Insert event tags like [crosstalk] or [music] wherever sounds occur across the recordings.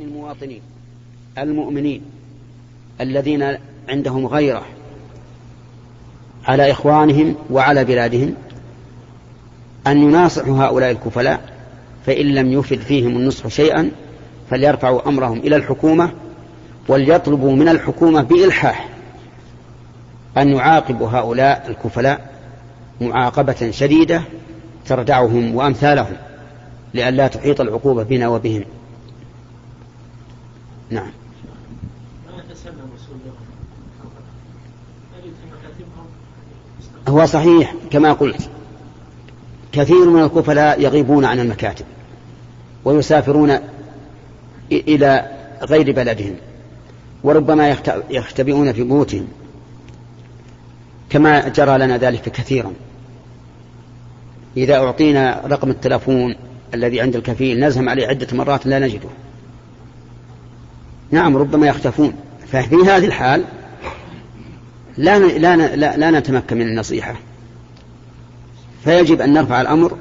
المواطنين المؤمنين الذين عندهم غيرة على إخوانهم وعلى بلادهم أن يناصحوا هؤلاء الكفلاء فإن لم يفد فيهم النصح شيئا فليرفعوا أمرهم إلى الحكومة وليطلبوا من الحكومة بإلحاح أن يعاقبوا هؤلاء الكفلاء معاقبة شديدة تردعهم وأمثالهم لئلا تحيط العقوبة بنا وبهم. نعم. هو صحيح كما قلت. كثير من الكفلاء يغيبون عن المكاتب ويسافرون إلى غير بلدهم وربما يختبئون في بيوتهم. كما جرى لنا ذلك كثيرا. إذا أعطينا رقم التلفون الذي عند الكفيل نزهم عليه عدة مرات لا نجده. نعم ربما يختفون. ففي هذه الحال لا لا لا, لا نتمكن من النصيحة. فيجب أن نرفع الأمر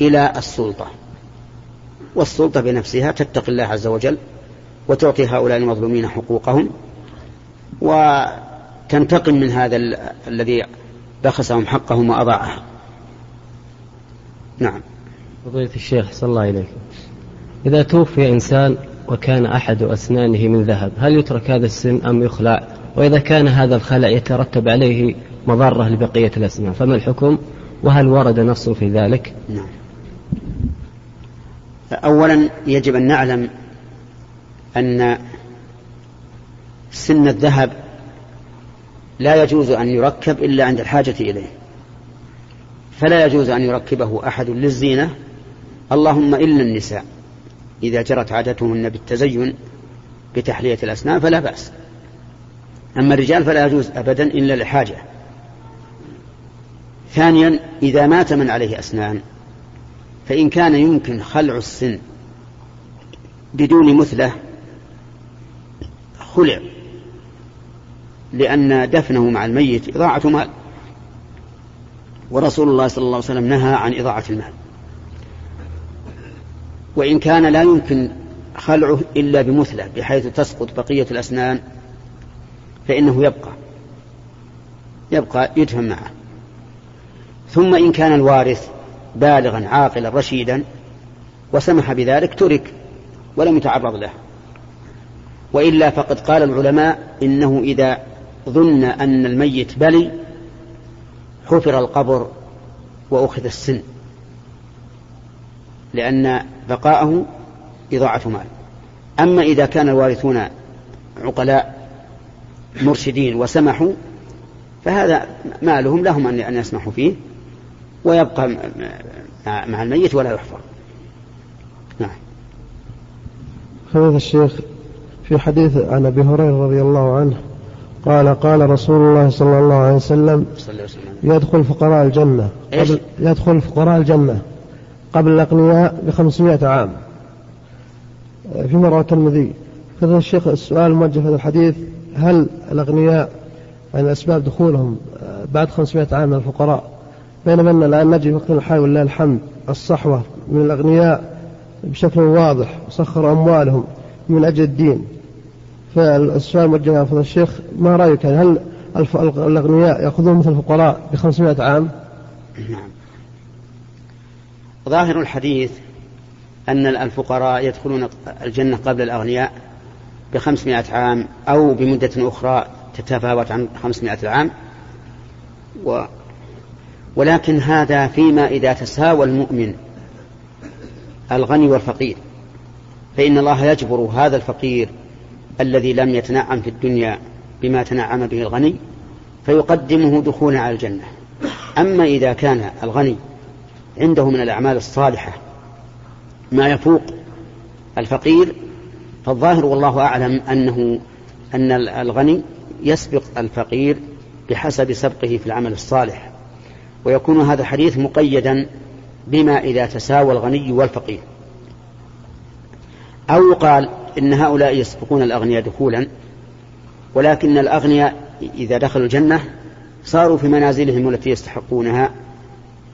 إلى السلطة والسلطة بنفسها تتقي الله عز وجل وتعطي هؤلاء المظلومين حقوقهم وتنتقم من هذا الذي بخسهم حقهم وأضاعه. نعم. فضيلة الشيخ صلى الله عليه إذا توفي إنسان وكان أحد أسنانه من ذهب. هل يترك هذا السن أم يخلع؟ وإذا كان هذا الخلع يترتب عليه مضرة لبقية الأسنان فما الحكم؟ وهل ورد نص في ذلك؟ نعم. أولا يجب أن نعلم أن سن الذهب لا يجوز أن يركب إلا عند الحاجة إليه. فلا يجوز أن يركبه أحد للزينة. اللهم إلا النساء. إذا جرت عادتهن بالتزين بتحلية الأسنان فلا بأس. أما الرجال فلا يجوز أبدا إلا لحاجة ثانيا إذا مات من عليه أسنان فإن كان يمكن خلع السن بدون مثلة خلع لأن دفنه مع الميت إضاعة مال. ورسول الله صلى الله عليه وسلم نهى عن إضاعة المال. وإن كان لا يمكن خلعه إلا بمثلة بحيث تسقط بقية الأسنان فإنه يبقى يبقى يدفن معه. ثم إن كان الوارث بالغا عاقلا رشيدا وسمح بذلك ترك ولم يتعرض له. وإلا فقد قال العلماء إنه إذا ظن أن الميت بلي حفر القبر وأخذ السن. لأن بقاءه إضاعة مال. أما إذا كان الوارثون عقلاء مرشدين وسمحوا فهذا مالهم لهم أن يسمحوا فيه ويبقى مع الميت ولا يحفر. نعم. فضيلة الشيخ في حديث عن أبي هريرة رضي الله عنه قال قال رسول الله صلى الله عليه وسلم يدخل فقراء الجنة. يدخل فقراء الجنة. قبل الأغنياء بخمسمائة عام. في مرة الترمذي فضل الشيخ السؤال الموجه في هذا الحديث هل الأغنياء يعني أسباب دخولهم بعد خمسمائة عام من الفقراء؟ بينما أن الآن نجد وقت الحال ولله الحمد الصحوة من الأغنياء بشكل واضح وسخروا أموالهم من أجل الدين. فالسؤال موجه فضل الشيخ ما رأيك؟ هل الأغنياء يأخذون مثل الفقراء بخمسمائة عام؟ نعم. ظاهر الحديث أن الفقراء يدخلون الجنة قبل الأغنياء بخمسمائة عام أو بمدة أخرى تتفاوت عن خمسمائة عام. و ولكن هذا فيما إذا تساوى المؤمن الغني والفقير. فإن الله يجبر هذا الفقير الذي لم يتنعم في الدنيا بما تنعم به الغني فيقدمه دخولا على الجنة. أما إذا كان الغني عنده من الأعمال الصالحة ما يفوق الفقير فالظاهر والله أعلم أنه أن الغني يسبق الفقير بحسب سبقه في العمل الصالح ويكون هذا الحديث مقيدا بما إذا تساوى الغني والفقير. أو يقال إن هؤلاء يسبقون الأغنياء دخولا ولكن الأغنياء إذا دخلوا الجنة صاروا في منازلهم التي يستحقونها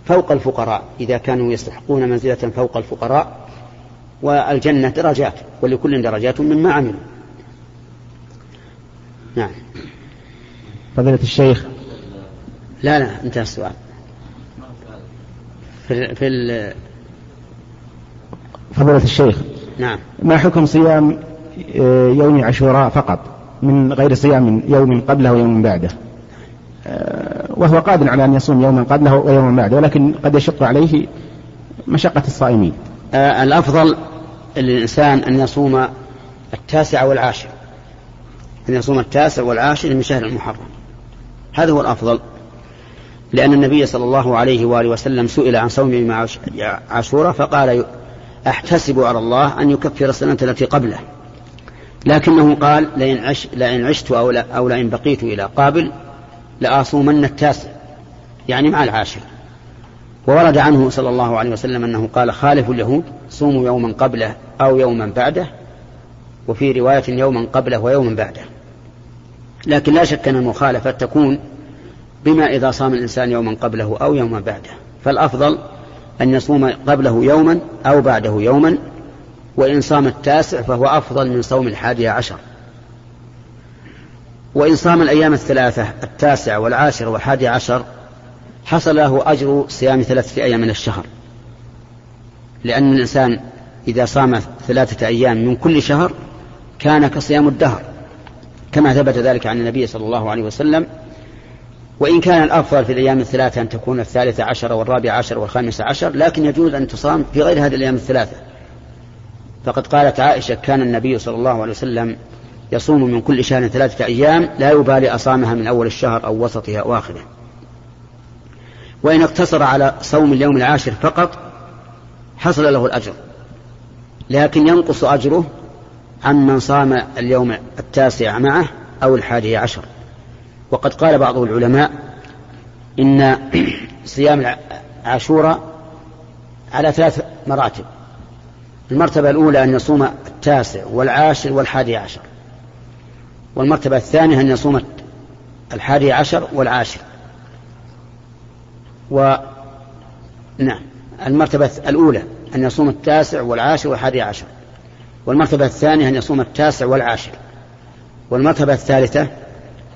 فوق الفقراء إذا كانوا يستحقون منزلة فوق الفقراء والجنة درجات ولكل درجات مما عملوا. نعم. فضيلة الشيخ. لا لا انتهى السؤال. في في فضيلة الشيخ. نعم. ما حكم صيام آه، يوم عاشوراء فقط من غير صيام يوم قبله ويوم بعده؟ وهو قادر على أن يصوم يوما قبله ويوما بعده ولكن قد يشق عليه مشقة الصائمين. آه الأفضل للإنسان أن يصوم التاسع والعاشر. أن يصوم التاسع والعاشر من شهر المحرم. هذا هو الأفضل. لأن النبي صلى الله عليه وآله وسلم سئل عن صوم يوم عاشوراء فقال أحتسب على الله أن يكفر السنة التي قبله. لكنه قال لئن, عش لئن عشت أو, لئن بقيت إلى قابل لأصومن التاسع يعني مع العاشر. وورد عنه صلى الله عليه وسلم أنه قال خالف اليهود صوموا يوما قبله أو يوما بعده وفي رواية يوما قبله ويوما بعده. لكن لا شك أن المخالفة تكون بما إذا صام الإنسان يوما قبله أو يوما بعده. فالأفضل أن يصوم قبله يوما أو بعده يوما وإن صام التاسع فهو أفضل من صوم الحادي عشر. وإن صام الأيام الثلاثة التاسع والعاشر والحادي عشر حصل له أجر صيام ثلاثة أيام من الشهر. لأن الإنسان إذا صام ثلاثة أيام من كل شهر كان كصيام الدهر كما ثبت ذلك عن النبي صلى الله عليه وسلم. وإن كان الأفضل في الأيام الثلاثة أن تكون الثالثة عشر والرابعة عشر والخامسة عشر لكن يجوز أن تصام في غير هذه الأيام الثلاثة. فقد قالت عائشة كان النبي صلى الله عليه وسلم يصوم من كل شهر ثلاثة أيام لا يبالي أصامها من أول الشهر أو وسطه أو آخره. وإن اقتصر على صوم اليوم العاشر فقط حصل له الأجر. لكن ينقص أجره عمن صام اليوم التاسع معه أو الحادي عشر. وقد قال بعض العلماء إن [clears throat] صيام عاشوراء على ثلاث مراتب. المرتبة الأولى أن يصوم التاسع والعاشر والحادي عشر. والمرتبة الثانية أن يصوم الحادي عشر والعاشر. و نعم المرتبة الأولى أن يصوم التاسع والعاشر والحادي عشر. والمرتبة الثانية أن يصوم التاسع والعاشر. والمرتبة الثالثة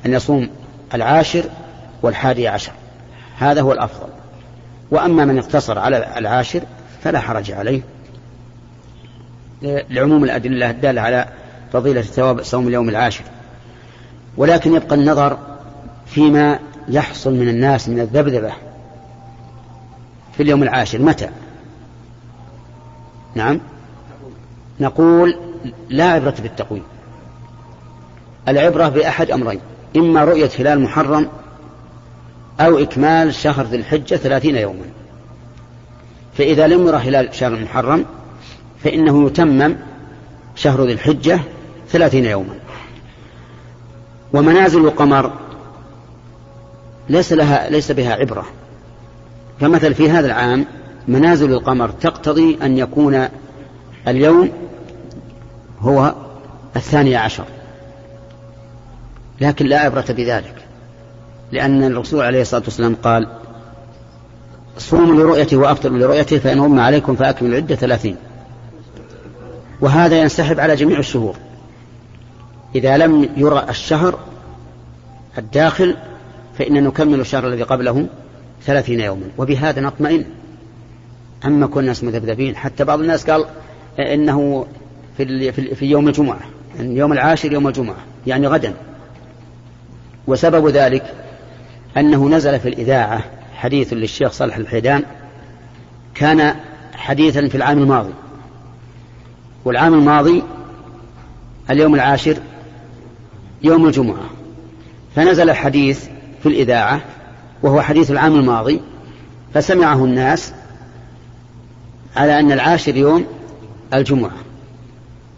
أن يصوم العاشر والحادي عشر. هذا هو الأفضل. وأما من اقتصر على العاشر فلا حرج عليه. لعموم الأدلة الدالة على فضيلة ثواب صوم اليوم العاشر. ولكن يبقى النظر فيما يحصل من الناس من الذبذبة في اليوم العاشر. متى؟ نعم. نقول لا عبرة بالتقويم. العبرة بأحد أمرين. إما رؤية هلال محرم أو إكمال شهر ذي الحجة ثلاثين يوما. فإذا لم يرى هلال شهر المحرم فإنه يتمم شهر ذي الحجة ثلاثين يوما. ومنازل القمر ليس لها ليس بها عبرة. فمثل في هذا العام منازل القمر تقتضي أن يكون اليوم هو الثاني عشر. لكن لا عبرة بذلك لأن الرسول عليه الصلاة والسلام قال صوموا لرؤيته وأفطروا لرؤيته فإن غم عليكم فأكملوا العدة ثلاثين وهذا ينسحب على جميع الشهور. إذا لم يرى الشهر الداخل فإن نكمل الشهر الذي قبله ثلاثين يوما. وبهذا نطمئن. أما كنا الناس مذبذبين حتى بعض الناس قال إنه في, في يوم الجمعة يعني يوم العاشر يوم الجمعة يعني غدا. وسبب ذلك أنه نزل في الإذاعة حديث للشيخ صالح الحيدان كان حديثا في العام الماضي. والعام الماضي اليوم العاشر يوم الجمعة. فنزل الحديث في الإذاعة وهو حديث العام الماضي فسمعه الناس على أن العاشر يوم الجمعة.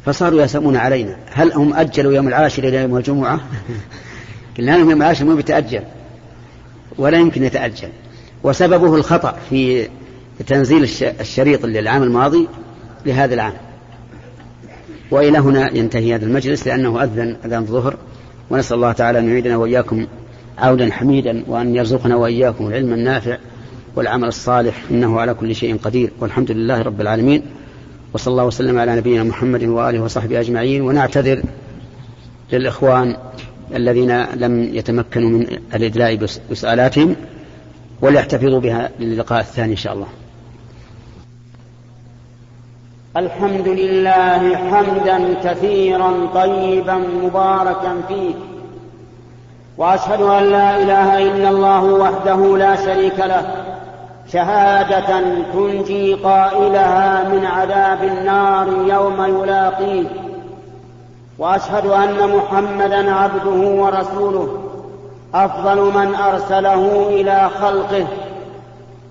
فصاروا يسمون علينا هل هم أجلوا يوم العاشر إلى يوم الجمعة؟ [laughs] لهم يوم العاشر مو بيتأجل ولا يمكن يتأجل. وسببه الخطأ في تنزيل الشريط للعام الماضي لهذا العام. وإلى هنا ينتهي هذا المجلس لأنه أذن أذان الظهر. ونسأل الله تعالى أن يعيدنا وإياكم عودا حميدا وأن يرزقنا وإياكم العلم النافع والعمل الصالح إنه على كل شيء قدير والحمد لله رب العالمين وصلى الله وسلم على نبينا محمد وآله وصحبه أجمعين ونعتذر للإخوان الذين لم يتمكنوا من الإدلاء بسؤالاتهم وليحتفظوا بها للقاء الثاني إن شاء الله. الحمد لله حمدا كثيرا طيبا مباركا فيه. وأشهد أن لا إله إلا الله وحده لا شريك له. شهادة تنجي قائلها من عذاب النار يوم يلاقيه. وأشهد أن محمدا عبده ورسوله. أفضل من أرسله إلى خلقه.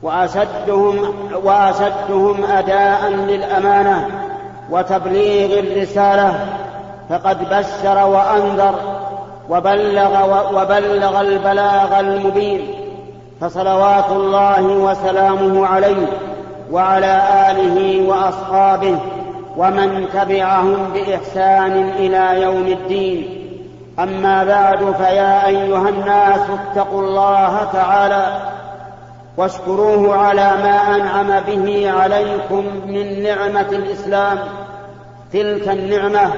واشدهم وأشدهم أداء للأمانة وتبليغ الرسالة فقد بشر وأنذر وبلغ وبلغ البلاغ المبين فصلوات الله وسلامه عليه وعلى آله وأصحابه ومن تبعهم بإحسان إلى يوم الدين. أما بعد فيا أيها الناس اتقوا الله تعالى واشكروه على ما أنعم به عليكم من نعمة الإسلام. تلك النعمة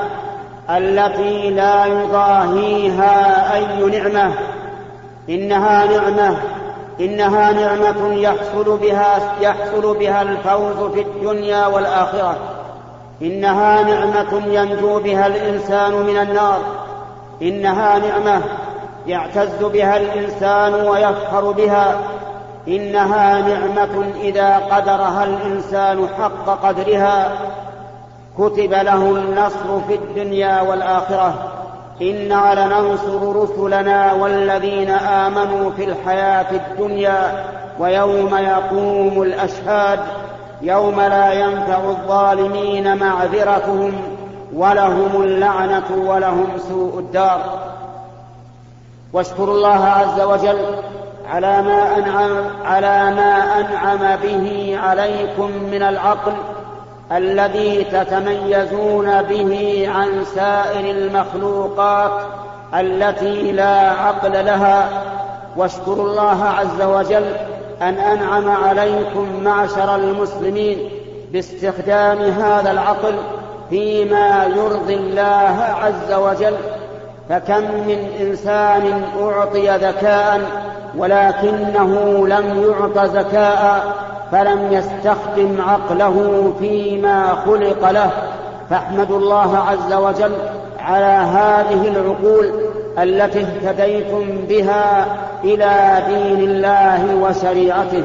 التي لا يضاهيها أي نعمة. إنها نعمة إنها نعمة يحصل بها يحصل بها الفوز في الدنيا والآخرة. إنها نعمة ينجو بها الإنسان من النار. إنها نعمة يعتز بها الإنسان ويفخر بها. إنها نعمة إذا قدرها الإنسان حق قدرها. كتب له النصر في الدنيا والآخرة. أنا لننصر رسلنا والذين آمنوا في الحياة الدنيا ويوم يقوم الأشهاد. يوم لا ينفع الظالمين معذرتهم ولهم اللعنة ولهم سوء الدار. واشكروا الله عز وجل على ما أنعم على ما أنعم به عليكم من العقل الذي تتميزون به عن سائر المخلوقات التي لا عقل لها. واشكروا الله عز وجل أن أنعم عليكم معشر المسلمين باستخدام هذا العقل فيما يرضي الله عز وجل. فكم من إنسان أعطي ذكاء ولكنه لم يعط ذكاء فلم يستخدم عقله فيما خلق له. فاحمدوا الله عز وجل على هذه العقول التي اهتديتم بها إلى دين الله وشريعته.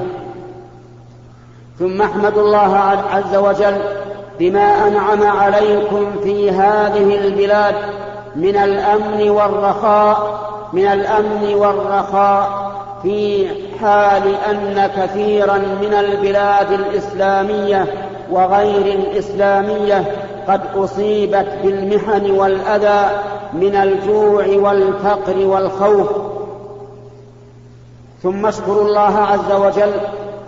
ثم احمدوا الله عز وجل بما أنعم عليكم في هذه البلاد من الأمن والرخاء من الأمن والرخاء في حال أن كثيرا من البلاد الإسلامية وغير الإسلامية قد أصيبت بالمحن والأذى من الجوع والفقر والخوف. ثم اشكروا الله عز وجل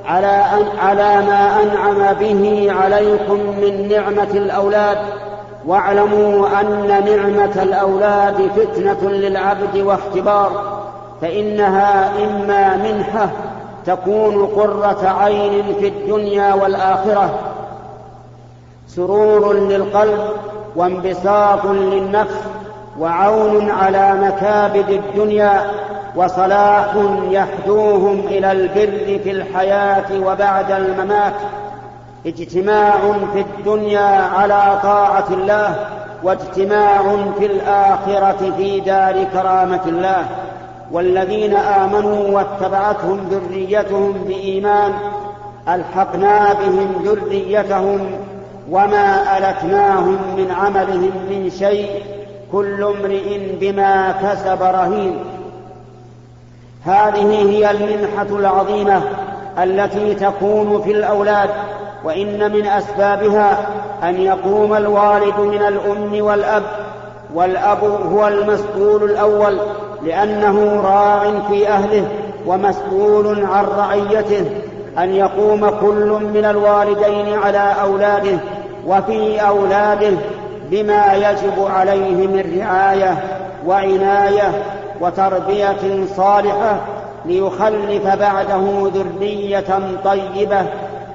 على, أن على ما أنعم به عليكم من نعمة الأولاد. واعلموا أن نعمة الأولاد فتنة للعبد واختبار. فإنها إما منحة تكون قرة عين في الدنيا والآخرة. سرور للقلب وانبساط للنفس وعون على مكابد الدنيا وصلاح يحدوهم إلى البر في الحياة وبعد الممات. اجتماع في الدنيا على طاعة الله واجتماع في الآخرة في دار كرامة الله. والذين آمنوا واتبعتهم ذريتهم بإيمان ألحقنا بهم ذريتهم وما ألتناهم من عملهم من شيء كل امرئ بما كسب رهين. هذه هي المنحة العظيمة التي تكون في الأولاد وإن من أسبابها أن يقوم الوالد من الأم والأب والأب هو المسؤول الأول لأنه راع في أهله ومسؤول عن رعيته أن يقوم كل من الوالدين على أولاده وفي أولاده بما يجب عليه من رعاية وعناية وتربية صالحة ليخلف بعده ذرية طيبة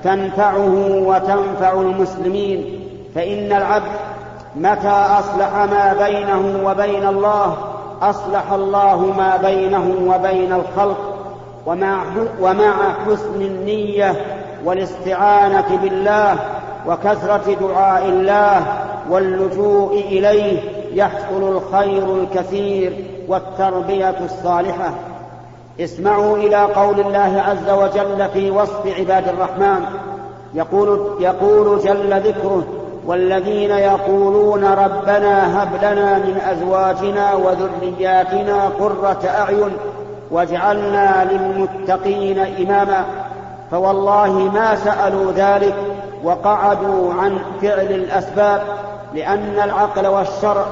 تنفعه وتنفع المسلمين. فإن العبد متى أصلح ما بينه وبين الله؟ أصلح الله ما بينه وبين الخلق ومع ومع حسن النية والاستعانة بالله وكثرة دعاء الله واللجوء إليه يحصل الخير الكثير والتربية الصالحة. اسمعوا إلى قول الله عز وجل في وصف عباد الرحمن. يقول, يقول جل ذكره والذين يقولون ربنا هب لنا من أزواجنا وذرياتنا قرة أعين واجعلنا للمتقين إماما. فوالله ما سألوا ذلك وقعدوا عن فعل الأسباب لأن العقل والشرع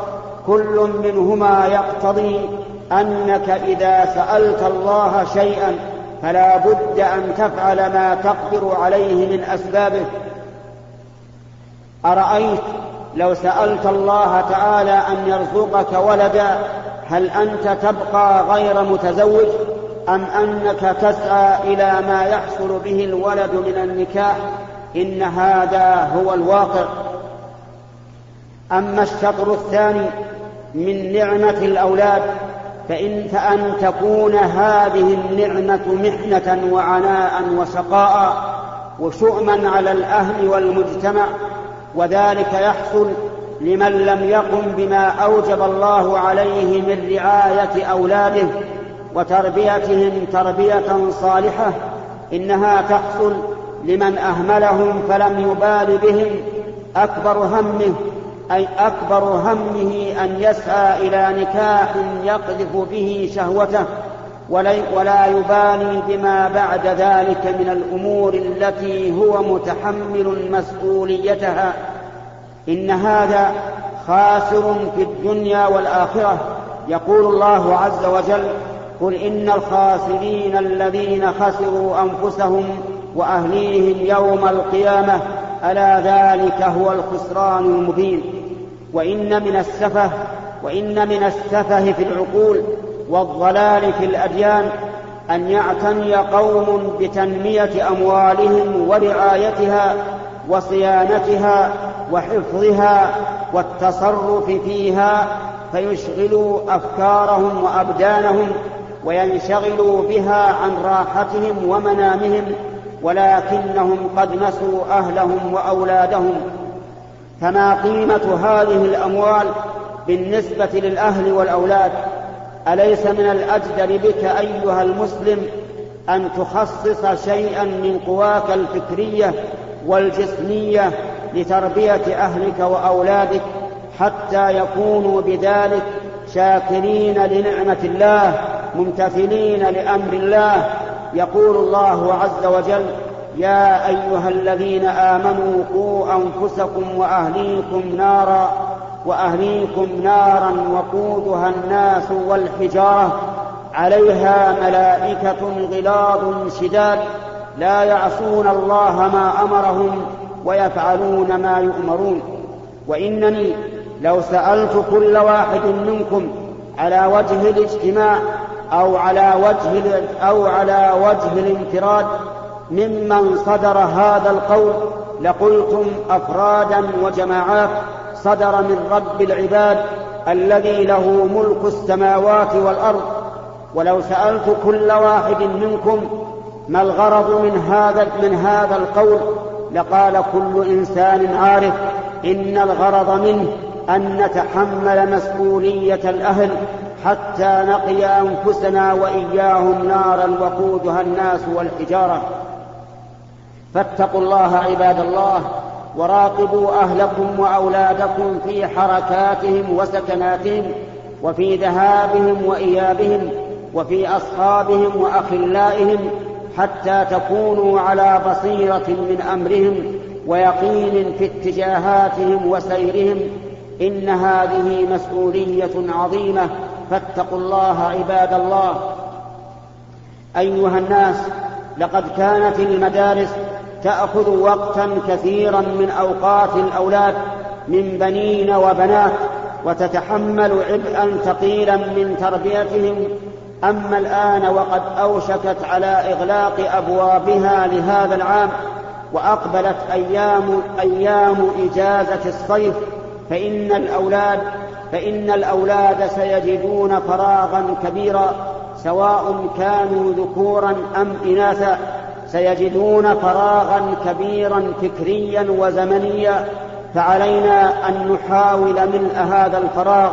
كل منهما يقتضي أنك إذا سألت الله شيئا فلا بد أن تفعل ما تقدر عليه من أسبابه. أرأيت لو سألت الله تعالى أن يرزقك ولدا هل أنت تبقى غير متزوج أم أنك تسعى إلى ما يحصل به الولد من النكاح؟ إن هذا هو الواقع. أما الشطر الثاني من نعمة الأولاد فإن فأن تكون هذه النعمة محنة وعناء وشقاء وشؤما على الأهل والمجتمع وذلك يحصل لمن لم يقم بما أوجب الله عليه من رعاية أولاده وتربيتهم تربية صالحة إنها تحصل لمن أهملهم فلم يبال بهم أكبر همه أي أكبر همه أن يسعى إلى نكاح يقذف به شهوته. ولا يبالي بما بعد ذلك من الأمور التي هو متحمل مسؤوليتها. إن هذا خاسر في الدنيا والآخرة. يقول الله عز وجل قل إن الخاسرين الذين خسروا أنفسهم وأهليهم يوم القيامة ألا ذلك هو الخسران المبين. وإن من السفه وإن من السفه في العقول والضلال في الأديان أن يعتني قوم بتنمية أموالهم ورعايتها وصيانتها وحفظها والتصرف فيها فيشغلوا أفكارهم وأبدانهم وينشغلوا بها عن راحتهم ومنامهم ولكنهم قد نسوا أهلهم وأولادهم فما قيمة هذه الأموال بالنسبة للأهل والأولاد أليس من الأجدر بك أيها المسلم أن تخصص شيئا من قواك الفكرية والجسمية لتربية أهلك وأولادك حتى يكونوا بذلك شاكرين لنعمة الله ممتثلين لأمر الله. يقول الله عز وجل يا أيها الذين آمنوا قوا أنفسكم وأهليكم نارا وأهليكم نارا وقودها الناس والحجارة. عليها ملائكة غلاظ شداد. لا يعصون الله ما أمرهم ويفعلون ما يؤمرون. وإنني لو سألت كل واحد منكم على وجه الاجتماع أو على وجه أو على وجه الانفراد ممن صدر هذا القول لقلتم أفرادا وجماعات. صدر من رب العباد الذي له ملك السماوات والأرض. ولو سألت كل واحد منكم ما الغرض من هذا من هذا القول لقال كل إنسان عارف إن الغرض منه أن نتحمل مسؤولية الأهل حتى نقي أنفسنا وإياهم نارا وقودها الناس والحجارة. فاتقوا الله عباد الله وراقبوا أهلكم وأولادكم في حركاتهم وسكناتهم وفي ذهابهم وإيابهم وفي أصحابهم وأخلائهم حتى تكونوا على بصيرة من أمرهم ويقين في اتجاهاتهم وسيرهم إن هذه مسؤولية عظيمة فاتقوا الله عباد الله. أيها الناس لقد كانت المدارس تأخذ وقتا كثيرا من أوقات الأولاد من بنين وبنات وتتحمل عبئا ثقيلا من تربيتهم. أما الآن وقد أوشكت على إغلاق أبوابها لهذا العام وأقبلت أيام أيام إجازة الصيف فإن الأولاد فإن الأولاد سيجدون فراغا كبيرا سواء كانوا ذكورا أم إناثا. سيجدون فراغا كبيرا فكريا وزمنيا فعلينا أن نحاول ملء هذا الفراغ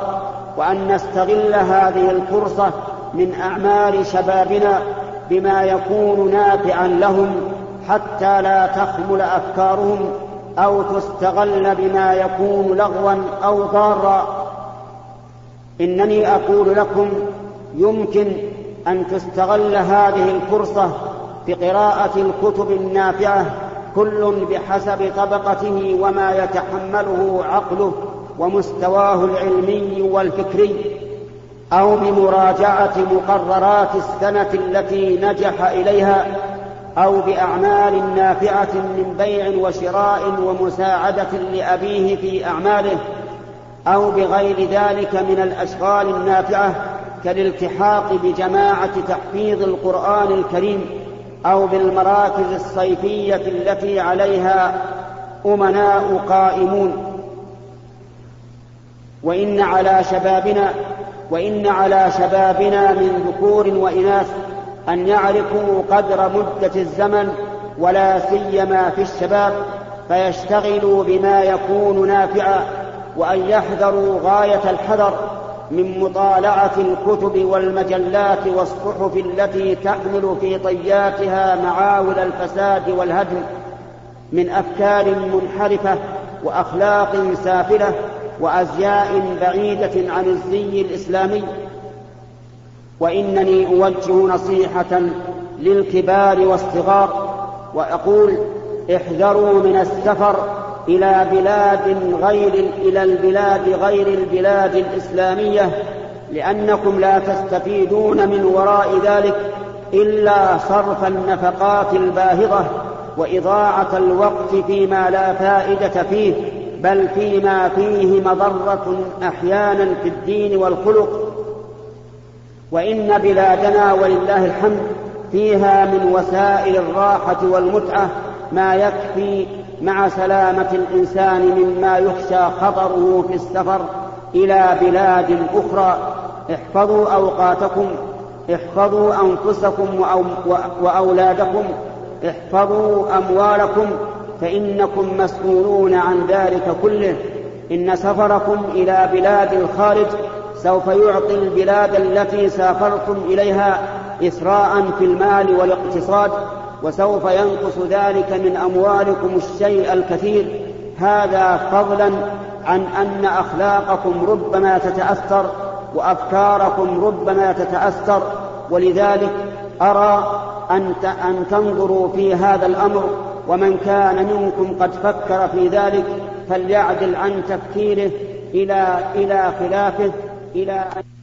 وأن نستغل هذه الفرصة من أعمال شبابنا بما يكون نافعا لهم حتى لا تخمل أفكارهم أو تستغل بما يكون لغوا أو ضارا. إنني أقول لكم يمكن أن تستغل هذه الفرصة بقراءة الكتب النافعة كل بحسب طبقته وما يتحمله عقله ومستواه العلمي والفكري أو بمراجعة مقررات السنة التي نجح إليها أو بأعمال نافعة من بيع وشراء ومساعدة لأبيه في أعماله أو بغير ذلك من الأشغال النافعة كالالتحاق بجماعة تحفيظ القرآن الكريم. أو بالمراكز الصيفية التي عليها أمناء قائمون. وإن على شبابنا وإن على شبابنا من ذكور وإناث أن يعرفوا قدر مدة الزمن ولا سيما في الشباب فيشتغلوا بما يكون نافعا وأن يحذروا غاية الحذر من مطالعة الكتب والمجلات والصحف التي تحمل في طياتها معاول الفساد والهدم من أفكار منحرفة وأخلاق سافلة وأزياء بعيدة عن الزي الإسلامي. وإنني أوجه نصيحة للكبار والصغار وأقول احذروا من السفر إلى بلاد غير إلى البلاد غير البلاد الإسلامية لأنكم لا تستفيدون من وراء ذلك إلا صرف النفقات الباهظة وإضاعة الوقت فيما لا فائدة فيه بل فيما فيه مضرة أحيانا في الدين والخلق. وإن بلادنا ولله الحمد فيها من وسائل الراحة والمتعة ما يكفي مع سلامة الإنسان مما يخشى خطره في السفر إلى بلاد أخرى. احفظوا أوقاتكم احفظوا أنفسكم وأولادكم احفظوا أموالكم فإنكم مسؤولون عن ذلك كله. إن سفركم إلى بلاد الخارج سوف يعطي البلاد التي سافرتم إليها إسراء في المال والاقتصاد وسوف ينقص ذلك من أموالكم الشيء الكثير. هذا فضلا عن أن أخلاقكم ربما تتأثر وأفكاركم ربما تتأثر. ولذلك أرى أن أن تنظروا في هذا الأمر ومن كان منكم قد فكر في ذلك فليعدل عن تفكيره إلى إلى خلافه إلى أن